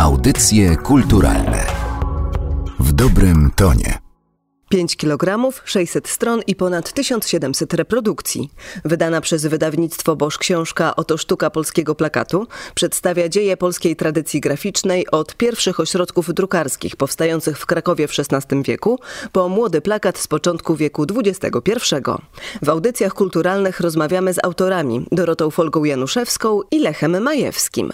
Audycje kulturalne w dobrym tonie. 5 kg, 600 stron i ponad 1700 reprodukcji. Wydana przez wydawnictwo Bosch książka Oto sztuka polskiego plakatu przedstawia dzieje polskiej tradycji graficznej od pierwszych ośrodków drukarskich powstających w Krakowie w XVI wieku po młody plakat z początku wieku XXI. W audycjach kulturalnych rozmawiamy z autorami Dorotą Folgą Januszewską i Lechem Majewskim.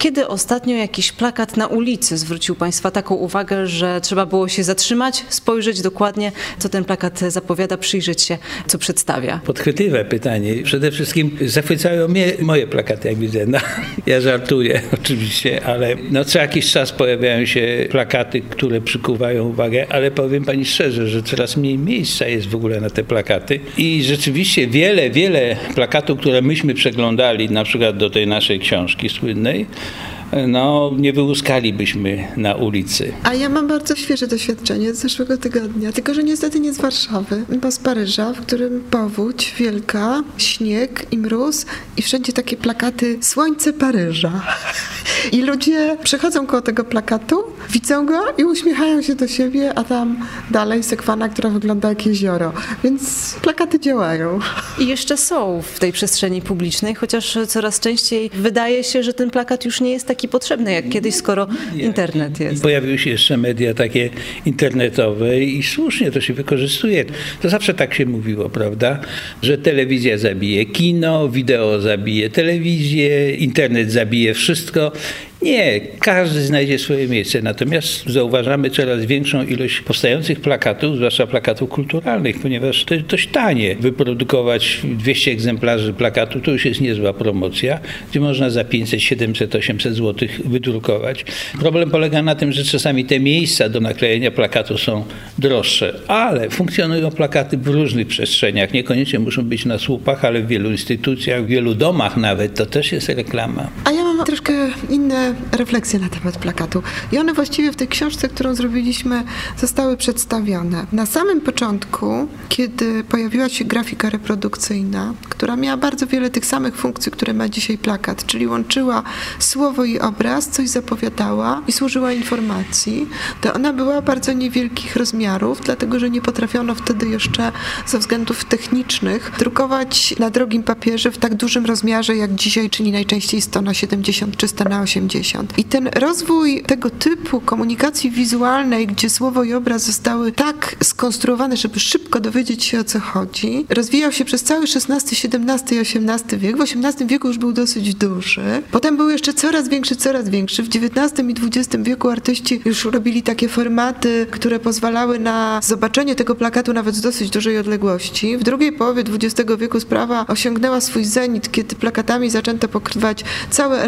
Kiedy ostatnio jakiś plakat na ulicy zwrócił Państwa taką uwagę, że trzeba było się zatrzymać, spojrzeć dokładnie, co ten plakat zapowiada, przyjrzeć się, co przedstawia? Podchwytliwe pytanie. Przede wszystkim zachwycają mnie moje plakaty, jak widzę. No, ja żartuję oczywiście, ale no, co jakiś czas pojawiają się plakaty, które przykuwają uwagę, ale powiem Pani szczerze, że coraz mniej miejsca jest w ogóle na te plakaty i rzeczywiście wiele, wiele plakatów, które myśmy przeglądali, na przykład do tej naszej książki słynnej, no nie wyłuskalibyśmy na ulicy. A ja mam bardzo świeże doświadczenie z zeszłego tygodnia, tylko że niestety nie z Warszawy, bo z Paryża, w którym powódź wielka, śnieg i mróz i wszędzie takie plakaty Słońce Paryża. I ludzie przechodzą koło tego plakatu, widzą go i uśmiechają się do siebie, a tam dalej sekwana, która wygląda jak jezioro. Więc plakaty działają. I jeszcze są w tej przestrzeni publicznej, chociaż coraz częściej wydaje się, że ten plakat już nie jest taki potrzebny jak kiedyś, skoro internet jest. Pojawiły się jeszcze media takie internetowe i słusznie to się wykorzystuje. To zawsze tak się mówiło, prawda? Że telewizja zabije kino, wideo zabije telewizję, internet zabije wszystko. Nie, każdy znajdzie swoje miejsce. Natomiast zauważamy coraz większą ilość powstających plakatów, zwłaszcza plakatów kulturalnych, ponieważ to jest dość tanie. Wyprodukować 200 egzemplarzy plakatu to już jest niezła promocja, gdzie można za 500, 700, 800 zł wydrukować. Problem polega na tym, że czasami te miejsca do naklejenia plakatu są droższe, ale funkcjonują plakaty w różnych przestrzeniach. Niekoniecznie muszą być na słupach, ale w wielu instytucjach, w wielu domach nawet. To też jest reklama. A ja mam troszkę inne refleksje na temat plakatu. I one właściwie w tej książce, którą zrobiliśmy, zostały przedstawione. Na samym początku, kiedy pojawiła się grafika reprodukcyjna, która miała bardzo wiele tych samych funkcji, które ma dzisiaj plakat, czyli łączyła słowo i obraz, coś zapowiadała i służyła informacji, to ona była bardzo niewielkich rozmiarów, dlatego że nie potrafiono wtedy jeszcze ze względów technicznych drukować na drogim papierze w tak dużym rozmiarze, jak dzisiaj, czyli najczęściej 100 na 70 czy 100 na 80. I ten rozwój tego typu komunikacji wizualnej, gdzie słowo i obraz zostały tak skonstruowane, żeby szybko dowiedzieć się o co chodzi, rozwijał się przez cały XVI, XVII i XVIII wiek. W XVIII wieku już był dosyć duży. Potem był jeszcze coraz większy, coraz większy. W XIX i XX wieku artyści już robili takie formaty, które pozwalały na zobaczenie tego plakatu nawet z dosyć dużej odległości. W drugiej połowie XX wieku sprawa osiągnęła swój zenit, kiedy plakatami zaczęto pokrywać całe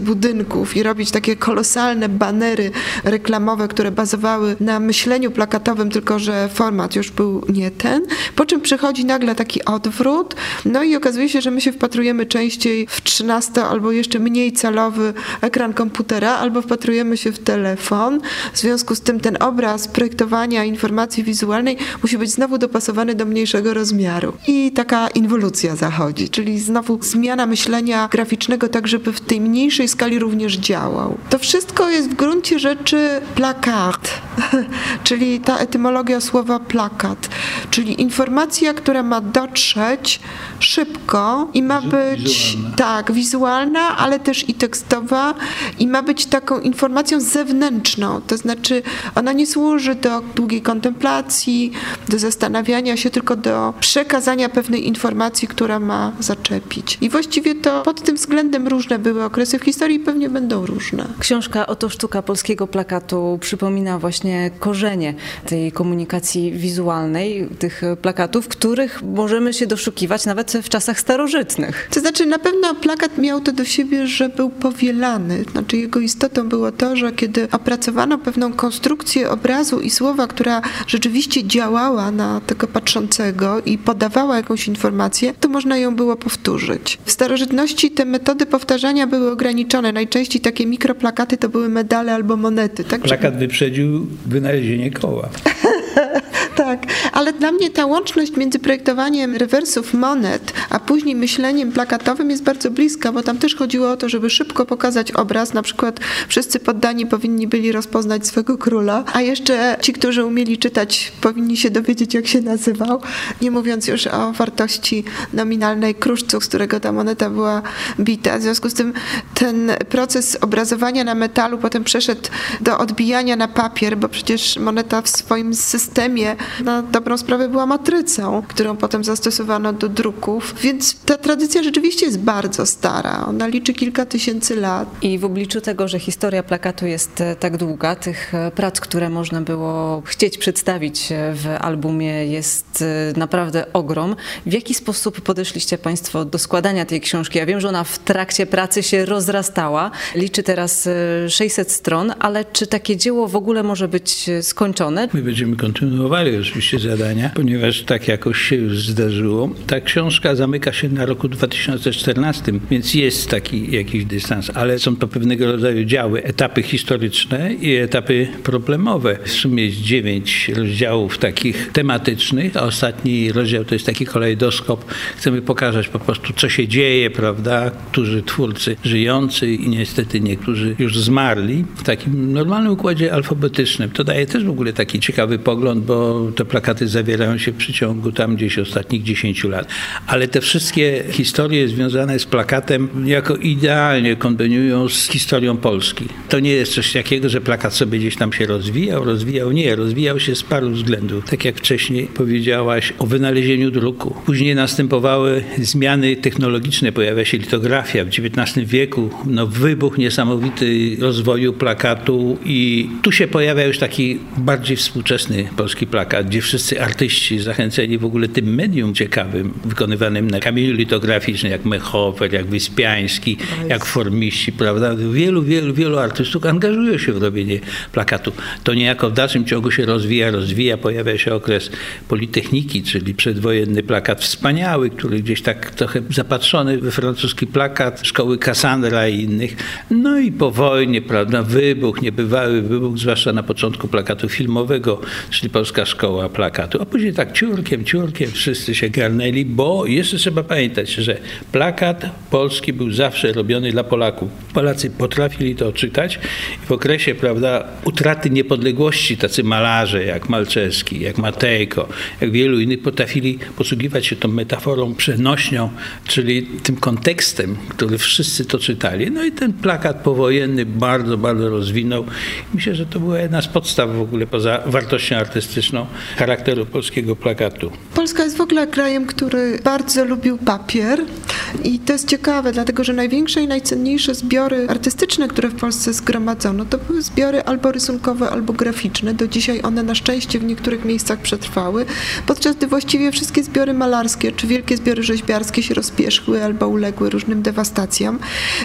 budynków i robić takie kolosalne banery reklamowe, które bazowały na myśleniu plakatowym, tylko że format już był nie ten. Po czym przychodzi nagle taki odwrót, no i okazuje się, że my się wpatrujemy częściej w 13 albo jeszcze mniej calowy ekran komputera, albo wpatrujemy się w telefon. W związku z tym ten obraz projektowania informacji wizualnej musi być znowu dopasowany do mniejszego rozmiaru. I taka inwolucja zachodzi, czyli znowu zmiana myślenia graficznego, tak żeby w tej mniejszej skali również działał. To wszystko jest w gruncie rzeczy plakat, czyli ta etymologia słowa plakat, czyli informacja, która ma dotrzeć szybko i ma być wizualna. tak, wizualna, ale też i tekstowa i ma być taką informacją zewnętrzną, to znaczy ona nie służy do długiej kontemplacji, do zastanawiania się, tylko do przekazania pewnej informacji, która ma zaczepić. I właściwie to pod tym względem różne były okresy w historii pewnie będą różne. Książka Oto sztuka polskiego plakatu przypomina właśnie korzenie tej komunikacji wizualnej, tych plakatów, których możemy się doszukiwać nawet w czasach starożytnych. To znaczy na pewno plakat miał to do siebie, że był powielany. Znaczy jego istotą było to, że kiedy opracowano pewną konstrukcję obrazu i słowa, która rzeczywiście działała na tego patrzącego i podawała jakąś informację, to można ją było powtórzyć. W starożytności te metody powtarzania były ograniczone. Najczęściej takie mikroplakaty to były medale albo monety. Tak? Plakat wyprzedził wynalezienie koła. Tak, ale dla mnie ta łączność między projektowaniem rewersów monet, a później myśleniem plakatowym jest bardzo bliska, bo tam też chodziło o to, żeby szybko pokazać obraz. Na przykład wszyscy poddani powinni byli rozpoznać swego króla, a jeszcze ci, którzy umieli czytać, powinni się dowiedzieć, jak się nazywał. Nie mówiąc już o wartości nominalnej kruszcu, z którego ta moneta była bita. W związku z tym ten proces obrazowania na metalu potem przeszedł do odbijania na papier, bo przecież moneta w swoim systemie na dobrą sprawę była matrycą, którą potem zastosowano do druków. Więc ta tradycja rzeczywiście jest bardzo stara. Ona liczy kilka tysięcy lat. I w obliczu tego, że historia plakatu jest e, tak długa, tych e, prac, które można było chcieć przedstawić e, w albumie jest naprawdę ogrom. W jaki sposób podeszliście Państwo do składania tej książki? Ja wiem, że ona w trakcie pracy się rozrastała. Liczy teraz 600 stron, ale czy takie dzieło w ogóle może być skończone? My będziemy kontynuowali oczywiście zadania, ponieważ tak jakoś się już zdarzyło. Ta książka zamyka się na roku 2014, więc jest taki jakiś dystans, ale są to pewnego rodzaju działy, etapy historyczne i etapy problemowe. W sumie jest dziewięć rozdziałów takich tematycznych, a ostatni rozdział to jest taki kolejdoskop. Chcemy pokazać po prostu, co się dzieje, prawda, którzy twórcy żyjący i niestety niektórzy już zmarli w takim normalnym układzie alfabetycznym. To daje też w ogóle taki ciekawy pogląd, bo te plakaty zawierają się w przeciągu tam gdzieś ostatnich 10 lat. Ale te wszystkie historie związane z plakatem jako idealnie kombiniują z historią Polski. To nie jest coś takiego, że plakat sobie gdzieś tam się rozwijał, rozwijał. Nie, rozwijał się z paru względów. Tak jak wcześniej powiedziałaś o wynalezieniu druku. Później następowały zmiany technologiczne, pojawia się litografia w XIX wieku, no wybuch niesamowity rozwoju plakatu i tu się pojawia już taki bardziej współczesny polski plakat, gdzie wszyscy artyści zachęceni w ogóle tym medium ciekawym, wykonywanym na kamieniu litograficznym, jak Mechofer, jak Wyspiański, jak Formiści, prawda? Wielu, wielu, wielu artystów angażuje się w robienie plakatu. To niejako w dalszym ciągu się rozwija, rozwija, pojawia się okres Politechniki, czyli przedwojenny plakat wspaniały, który gdzieś tak trochę zapatrzony we francuski plakat szkoły Cassandra i innych. No i po wojnie, prawda, wybuch, niebywały wybuch, zwłaszcza na początku plakatu filmowego, czyli Polska Szkoła Plakatu. A później tak ciurkiem, ciurkiem wszyscy się garnęli, bo jeszcze trzeba pamiętać, że plakat polski był zawsze robiony dla Polaków. Polacy potrafili to czytać i w okresie, prawda, utraty niepodległości tacy malarze jak Malczewski, jak Matejko, jak wielu innych potrafili posługiwać się tą metaforą przenośnią, czyli tym kontekstem, który wszyscy to czytali. No i ten plakat powojenny bardzo, bardzo rozwinął. Myślę, że to była jedna z podstaw w ogóle poza wartością artystyczną charakteru polskiego plakatu. Polska jest w ogóle krajem, który bardzo lubił papier i to jest ciekawe, dlatego że największe i najcenniejsze zbiory artystyczne, które w Polsce zgromadzono, to były zbiory albo rysunkowe, albo graficzne. Do dzisiaj one na szczęście w niektórych miejscach przetrwały, podczas gdy właściwie wszystkie zbiory malarskie czy wielkie zbiory rzeźbiarskie się rozpierzchły albo uległy różnym dewastacjom,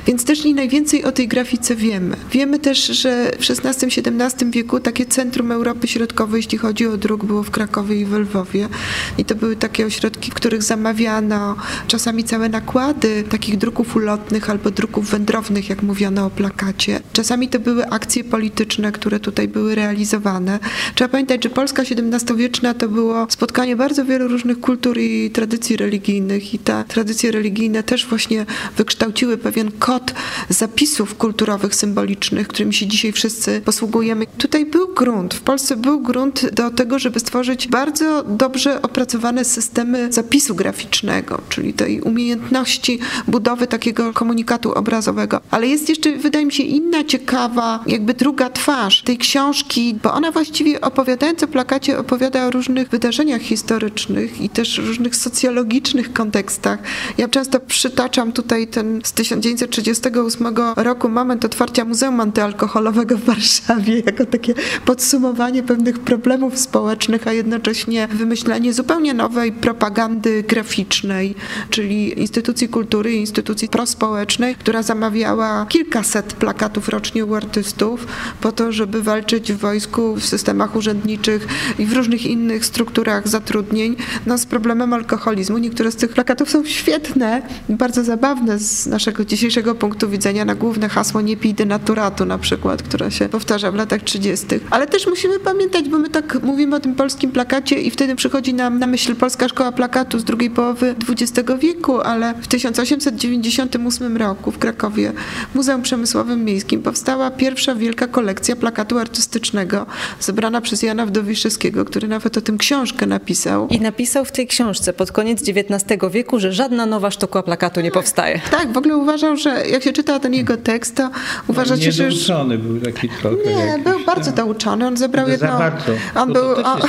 więc też nie najwięcej o tej grafice wiemy. Wiemy też, że w XVI-XVII wieku takie centrum Europy Środkowej, jeśli chodzi o druk, było w Krakowie i w Lwowie i to były takie ośrodki, w których zamawiano czasami całe nakłady takich druków ulotnych albo druków wędrownych, jak mówiono o plakacie. Czasami to były akcje polityczne, które tutaj były realizowane. Trzeba pamiętać, że Polska XVII-wieczna to było spotkanie bardzo wielu różnych kultur i tradycji religijnych i te tradycje religijne też właśnie wykształciły pewien kod zapisów kulturowych, symbolicznych, którymi się dzisiaj wszyscy posługujemy. Tutaj był grunt, w Polsce był grunt do tego, żeby stworzyć bardzo dobrze opracowane systemy zapisu graficznego, czyli tej umiejętności budowy takiego komunikatu obrazowego. Ale jest jeszcze, wydaje mi się, inna ciekawa, jakby druga twarz tej książki, bo ona właściwie opowiadając o plakacie opowiada o różnych wydarzeniach historycznych i też różnych socjologicznych kontekstach. Ja często przytaczam tutaj ten z 1938 roku moment otwarcia Muzeum Antyalkoholowego w Warszawie jako takie podsumowanie pewnych problemów społecznych, a jednocześnie wymyślenie zupełnie nowej propagandy graficznej, czyli instytucji kultury i instytucji prospołecznej, która zamawiała kilkaset plakatów rocznie u artystów po to, żeby walczyć w wojsku, w systemach urzędniczych i w różnych innych strukturach zatrudnień no, z problemem alkoholizmu. Niektóre z tych plakatów są świetne, bardzo zabawne z naszego dzisiejszego punktu widzenia na główne hasło nie pij denaturatu na przykład, które się powtarza w latach 30. Ale też musimy pamiętać, bo my tak mówimy o tym polskim plakacie i wtedy przychodzi nam na myśl Polska Szkoła Plakatu z drugiej połowy XX wieku, ale w 1898 roku w Krakowie w Muzeum Przemysłowym Miejskim powstała pierwsza wielka kolekcja plakatu artystycznego zebrana przez Jana Wdowiszewskiego, który nawet o tym książkę napisał. I napisał w tej książce pod koniec XIX wieku, że żadna nowa sztuka plakatu nie powstaje. Tak, w ogóle uważał, że jak się czyta ten jego tekst, to uważa się, że już... był taki trochę. Nie, jakiś, był bardzo tak. douczony. On zebrał jedno... za bardzo. On, To- był, on,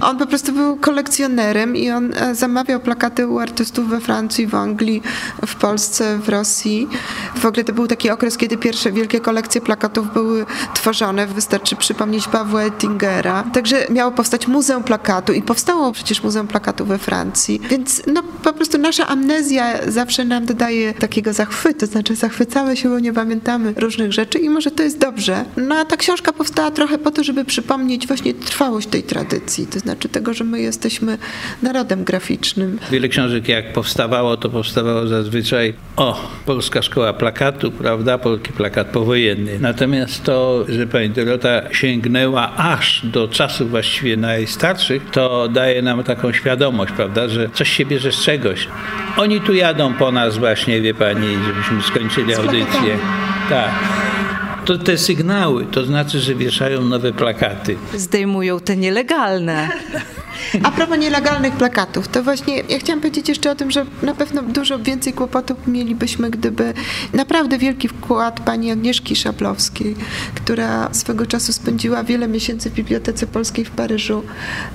on po prostu był kolekcjonerem i on e, zamawiał plakaty u artystów we Francji, w Anglii, w Polsce, w Rosji. W ogóle to był taki okres, kiedy pierwsze wielkie kolekcje plakatów były tworzone. Wystarczy przypomnieć Pawła Ettingera. Także miało powstać Muzeum Plakatu i powstało przecież Muzeum Plakatu we Francji. Więc no po prostu nasza amnezja zawsze nam dodaje takiego zachwytu, to znaczy zachwycamy się, bo nie pamiętamy różnych rzeczy i może to jest dobrze. No a ta książka powstała trochę po to, żeby przypomnieć właśnie trwałość tej tradycji, to znaczy tego, że my jesteśmy narodem graficznym. Wiele książek jak powstawało, to powstawało zazwyczaj o, Polska Szkoła Plakatu, prawda, polski plakat powojenny. Natomiast to, że pani Dorota sięgnęła aż do czasów właściwie najstarszych, to daje nam taką świadomość, prawda, że coś się bierze z czegoś. Oni tu jadą po nas właśnie, wie pani, żebyśmy skończyli audycję. Tak. To te sygnały, to znaczy, że wieszają nowe plakaty. Zdejmują te nielegalne. A propos nielegalnych plakatów, to właśnie ja chciałam powiedzieć jeszcze o tym, że na pewno dużo więcej kłopotów mielibyśmy, gdyby naprawdę wielki wkład pani Agnieszki Szablowskiej, która swego czasu spędziła wiele miesięcy w Bibliotece Polskiej w Paryżu,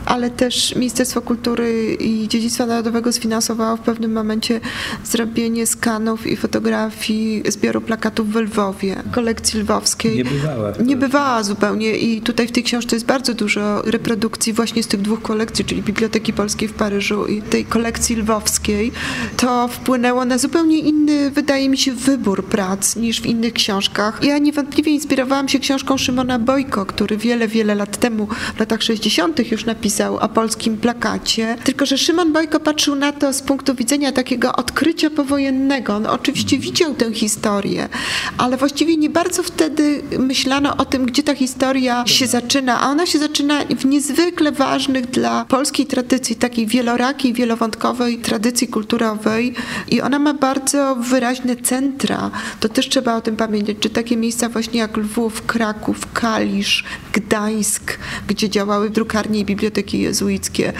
ale też Ministerstwo Kultury i Dziedzictwa Narodowego sfinansowało w pewnym momencie zrobienie skanów i fotografii zbioru plakatów w Lwowie, kolekcji lwowskiej. Nie bywała. Nie bywała zupełnie i tutaj w tej książce jest bardzo dużo reprodukcji właśnie z tych dwóch kolekcji, czyli Biblioteki Polskiej w Paryżu i tej kolekcji lwowskiej. To wpłynęło na zupełnie inny, wydaje mi się, wybór prac niż w innych książkach. Ja niewątpliwie inspirowałam się książką Szymona Bojko, który wiele, wiele lat temu, w latach 60. już napisał o polskim plakacie. Tylko, że Szymon Bojko patrzył na to z punktu widzenia takiego odkrycia powojennego. On oczywiście widział tę historię, ale właściwie nie bardzo wtedy myślano o tym, gdzie ta historia się zaczyna, a ona się zaczyna w niezwykle ważnych dla polskiej tradycji, takiej wielorakiej, wielowątkowej tradycji kulturowej i ona ma bardzo wyraźne centra. To też trzeba o tym pamiętać, czy takie miejsca właśnie jak Lwów, Kraków, Kalisz, Gdańsk, gdzie działały drukarnie i biblioteki jezuickie.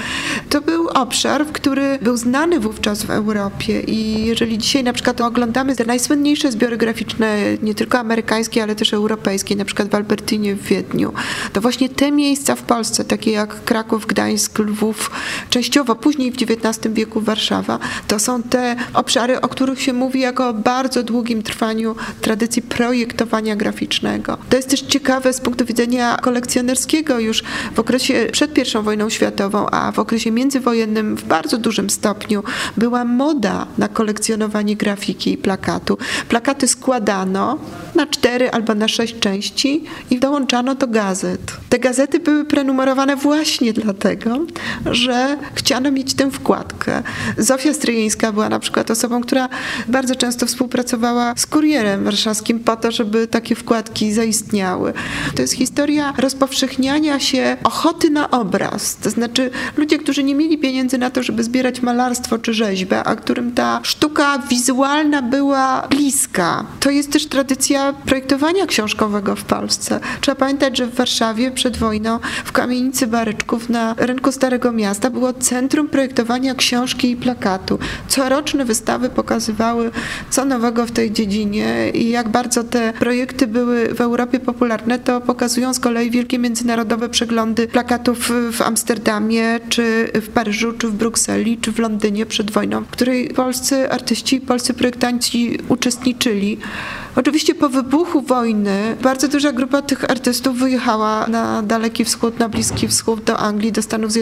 To był obszar, który był znany wówczas w Europie i jeżeli dzisiaj na przykład oglądamy te najsłynniejsze zbiory graficzne, nie tylko amerykańskie, ale też europejskie, na przykład w Albertynie w Wiedniu, to właśnie te miejsca w Polsce, takie jak Kraków, Gdańsk, Lwów, częściowo później w XIX wieku Warszawa, to są te obszary, o których się mówi jako o bardzo długim trwaniu tradycji projektowania graficznego. To jest też ciekawe z punktu widzenia kolekcjonerskiego już w okresie przed I wojną światową, a w okresie międzywojennym w bardzo dużym stopniu była moda na kolekcjonowanie grafiki i plakatu. Plakaty składano na cztery albo na sześć części i dołączano do gazet. Te gazety były prenumerowane właśnie dlatego, że chciano mieć tę wkładkę. Zofia Stryjeńska była na przykład osobą, która bardzo często współpracowała z kurierem warszawskim po to, żeby takie wkładki zaistniały. To jest historia rozpowszechniania się ochoty na obraz. To znaczy ludzie, którzy nie mieli pieniędzy na to, żeby zbierać malarstwo czy rzeźbę, a którym ta sztuka wizualna była bliska. To jest też tradycja projektowania książkowego w Polsce. Trzeba pamiętać, że w Warszawie przed wojną w kamienicy Baryczków na rynku Starego Miasta było centrum projektowania książki i plakatu. Coroczne wystawy pokazywały, co nowego w tej dziedzinie i jak bardzo te projekty były w Europie popularne, to pokazują z kolei wielkie międzynarodowe przeglądy plakatów w Amsterdamie, czy w Paryżu, czy w Brukseli, czy w Londynie przed wojną, w której polscy artyści, polscy projektanci uczestniczyli. Oczywiście po wybuchu wojny bardzo duża grupa tych artystów wyjechała na Daleki Wschód, na Bliski Wschód, do Anglii, do Stanów Zjednoczonych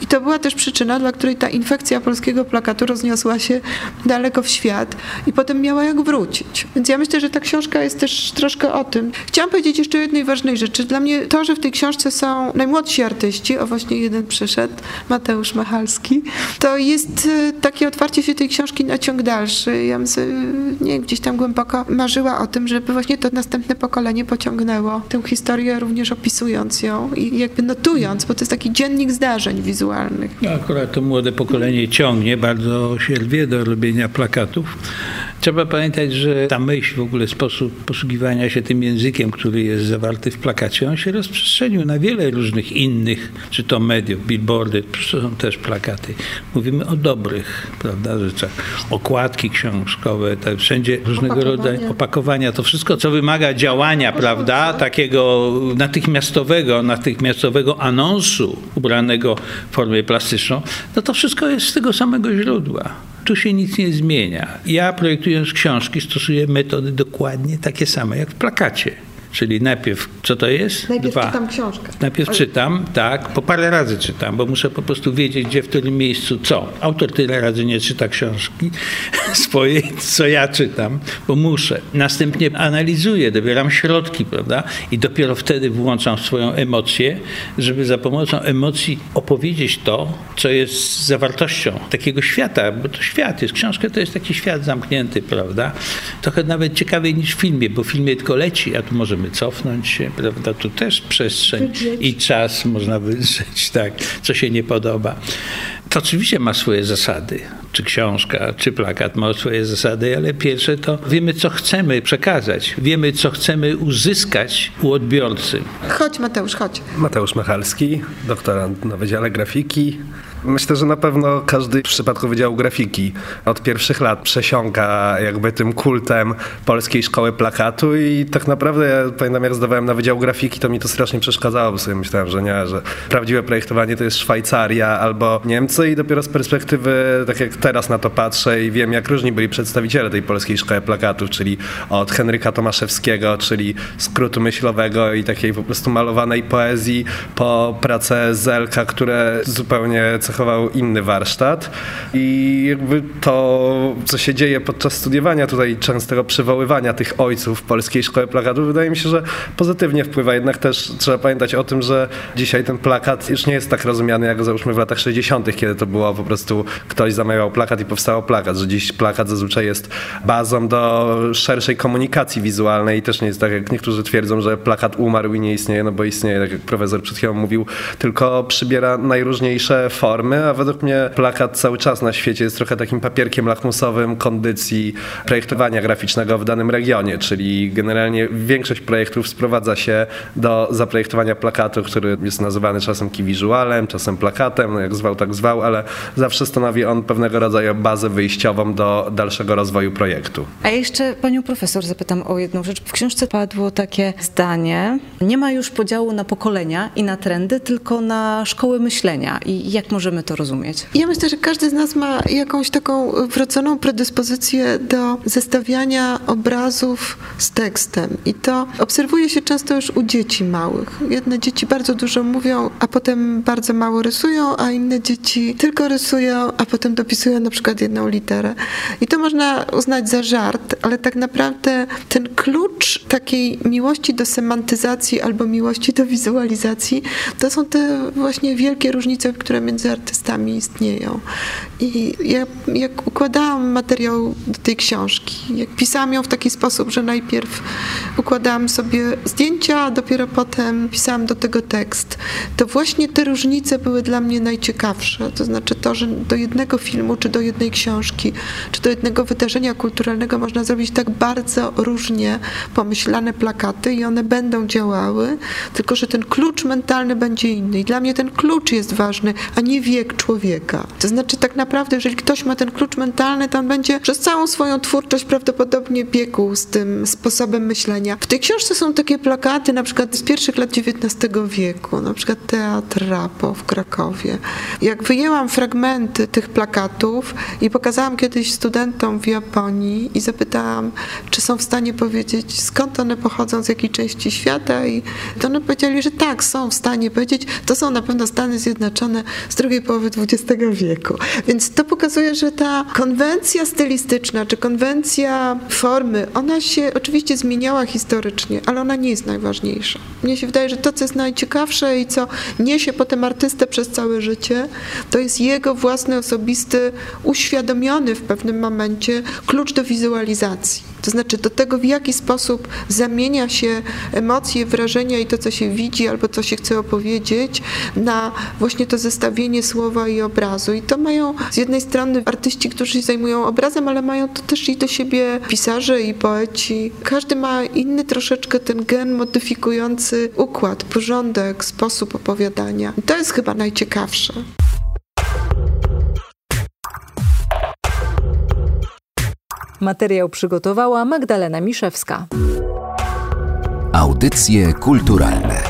i to była też przyczyna, dla której ta infekcja polskiego plakatu rozniosła się daleko w świat i potem miała jak wrócić. Więc ja myślę, że ta książka jest też troszkę o tym. Chciałam powiedzieć jeszcze o jednej ważnej rzeczy. Dla mnie to, że w tej książce są najmłodsi artyści, o właśnie jeden przyszedł, Mateusz Machalski, to jest e, takie otwarcie się tej książki na ciąg dalszy. Ja bym sobie, nie, gdzieś tam głęboko marzyła o tym, żeby właśnie to następne pokolenie pociągnęło tę historię, również opisując ją i jakby notując, bo to jest taki dziennik zdarzeń wizualnych. No, akurat to młode pokolenie ciągnie bardzo się lwie do robienia plakatów. Trzeba pamiętać, że ta myśl, w ogóle sposób posługiwania się tym językiem, który jest zawarty w plakacie, on się rozprzestrzenił na wiele różnych innych, czy to mediów, billboardy, to są też plakaty. Mówimy o dobrych, prawda, rzeczach. Okładki książkowe, tak, wszędzie różnego Opakowania. rodzaju opakowania, to wszystko, co wymaga działania, prawda, takiego natychmiastowego, natychmiastowego anonsu ubranego w formie plastyczną, no to wszystko jest z tego samego źródła. Tu się nic nie zmienia. Ja projektując książki stosuję metody dokładnie takie same jak w plakacie. Czyli najpierw, co to jest? Najpierw Dwa. czytam książkę. Najpierw czytam, tak, po parę razy czytam, bo muszę po prostu wiedzieć, gdzie, w którym miejscu, co. Autor tyle razy nie czyta książki swojej, co ja czytam, bo muszę. Następnie analizuję, dobieram środki, prawda, i dopiero wtedy włączam swoją emocję, żeby za pomocą emocji opowiedzieć to, co jest zawartością takiego świata, bo to świat jest, książka to jest taki świat zamknięty, prawda. Trochę nawet ciekawiej niż w filmie, bo w filmie tylko leci, a tu możemy cofnąć się, prawda, tu też przestrzeń i czas można wydrzeć, tak, co się nie podoba. To oczywiście ma swoje zasady, czy książka, czy plakat ma swoje zasady, ale pierwsze to wiemy, co chcemy przekazać, wiemy, co chcemy uzyskać u odbiorcy. Chodź Mateusz, chodź. Mateusz Machalski, doktorant na Wydziale Grafiki. Myślę, że na pewno każdy w przypadku Wydziału Grafiki od pierwszych lat przesiąka jakby tym kultem polskiej szkoły plakatu i tak naprawdę ja pamiętam jak zdawałem na Wydział Grafiki, to mi to strasznie przeszkadzało, bo sobie myślałem, że nie, że prawdziwe projektowanie to jest Szwajcaria albo Niemcy i dopiero z perspektywy, tak jak teraz na to patrzę i wiem jak różni byli przedstawiciele tej polskiej szkoły plakatów, czyli od Henryka Tomaszewskiego, czyli skrótu myślowego i takiej po prostu malowanej poezji po pracę Zelka, które zupełnie cechował inny warsztat i jakby to, co się dzieje podczas studiowania tutaj częstego przywoływania tych ojców polskiej szkoły plakatu, wydaje mi się, że pozytywnie wpływa. Jednak też trzeba pamiętać o tym, że dzisiaj ten plakat już nie jest tak rozumiany, jak załóżmy w latach 60., kiedy to było po prostu ktoś zamawiał plakat i powstał plakat, że dziś plakat zazwyczaj jest bazą do szerszej komunikacji wizualnej i też nie jest tak, jak niektórzy twierdzą, że plakat umarł i nie istnieje, no bo istnieje, tak jak profesor przed chwilą mówił, tylko przybiera najróżniejsze formy, a według mnie plakat cały czas na świecie jest trochę takim papierkiem lakmusowym kondycji projektowania graficznego w danym regionie, czyli generalnie większość projektów sprowadza się do zaprojektowania plakatu, który jest nazywany czasem key visualem, czasem plakatem, no jak zwał, tak zwał, ale zawsze stanowi on pewnego rodzaju bazę wyjściową do dalszego rozwoju projektu. A jeszcze panią profesor zapytam o jedną rzecz. W książce padło takie zdanie: Nie ma już podziału na pokolenia i na trendy, tylko na szkoły myślenia. I jak możemy to rozumieć? Ja myślę, że każdy z nas ma jakąś taką wrodzoną predyspozycję do zestawiania obrazów z tekstem. I to obserwuje się często już u dzieci małych. Jedne dzieci bardzo dużo mówią, a potem bardzo mało rysują, a inne dzieci tylko rysują, a potem dopisują na przykład jedną literę. I to można uznać za żart, ale tak naprawdę ten klucz takiej miłości do semantyzacji albo miłości do wizualizacji, to są te właśnie wielkie różnice, które między artystami istnieją. I ja, jak układałam materiał do tej książki, jak pisałam ją w taki sposób, że najpierw układałam sobie zdjęcia, a dopiero potem pisałam do tego tekst, to właśnie te różnice były dla mnie najciekawsze. To znaczy to, że do jednego filmu, czy do jednej książki, czy do jednego wydarzenia kulturalnego można zrobić tak bardzo różnie pomyślane plakaty i one będą działały, tylko że ten klucz mentalny będzie inny. I dla mnie ten klucz jest ważny, a nie wiek człowieka. To znaczy tak naprawdę, jeżeli ktoś ma ten klucz mentalny, to on będzie przez całą swoją twórczość prawdopodobnie biegł z tym sposobem myślenia. W tej książce są takie plakaty na przykład z pierwszych lat XIX wieku, na przykład Teatr Rapo w Krakowie. Jak wyjęłam fragmenty tych plakatów i pokazałam kiedyś studentom w Japonii i zapytałam, czy są w stanie powiedzieć, skąd one pochodzą, z jakiej części świata i to one powiedzieli, że tak, są w stanie powiedzieć, to są na pewno Stany Zjednoczone z drugiej połowy XX wieku. Więc to pokazuje, że ta konwencja stylistyczna, czy konwencja formy, ona się oczywiście zmieniała historycznie, ale ona nie jest najważniejsza. Mnie się wydaje, że to, co jest najciekawsze i co niesie potem artystę przez całe życie, to jest jego własny, osobisty, uświadomiony w pewnym momencie klucz do wizualizacji. To znaczy do tego, w jaki sposób zamienia się emocje, wrażenia i to, co się widzi albo co się chce opowiedzieć, na właśnie to zestawienie słowa i obrazu. I to mają z jednej strony artyści, którzy się zajmują obrazem, ale mają to też i do siebie pisarze i poeci. Każdy ma inny troszeczkę ten gen modyfikujący układ, porządek, sposób opowiadania. I to jest chyba najciekawsze. Materiał przygotowała Magdalena Miszewska. Audycje kulturalne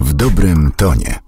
w dobrym tonie.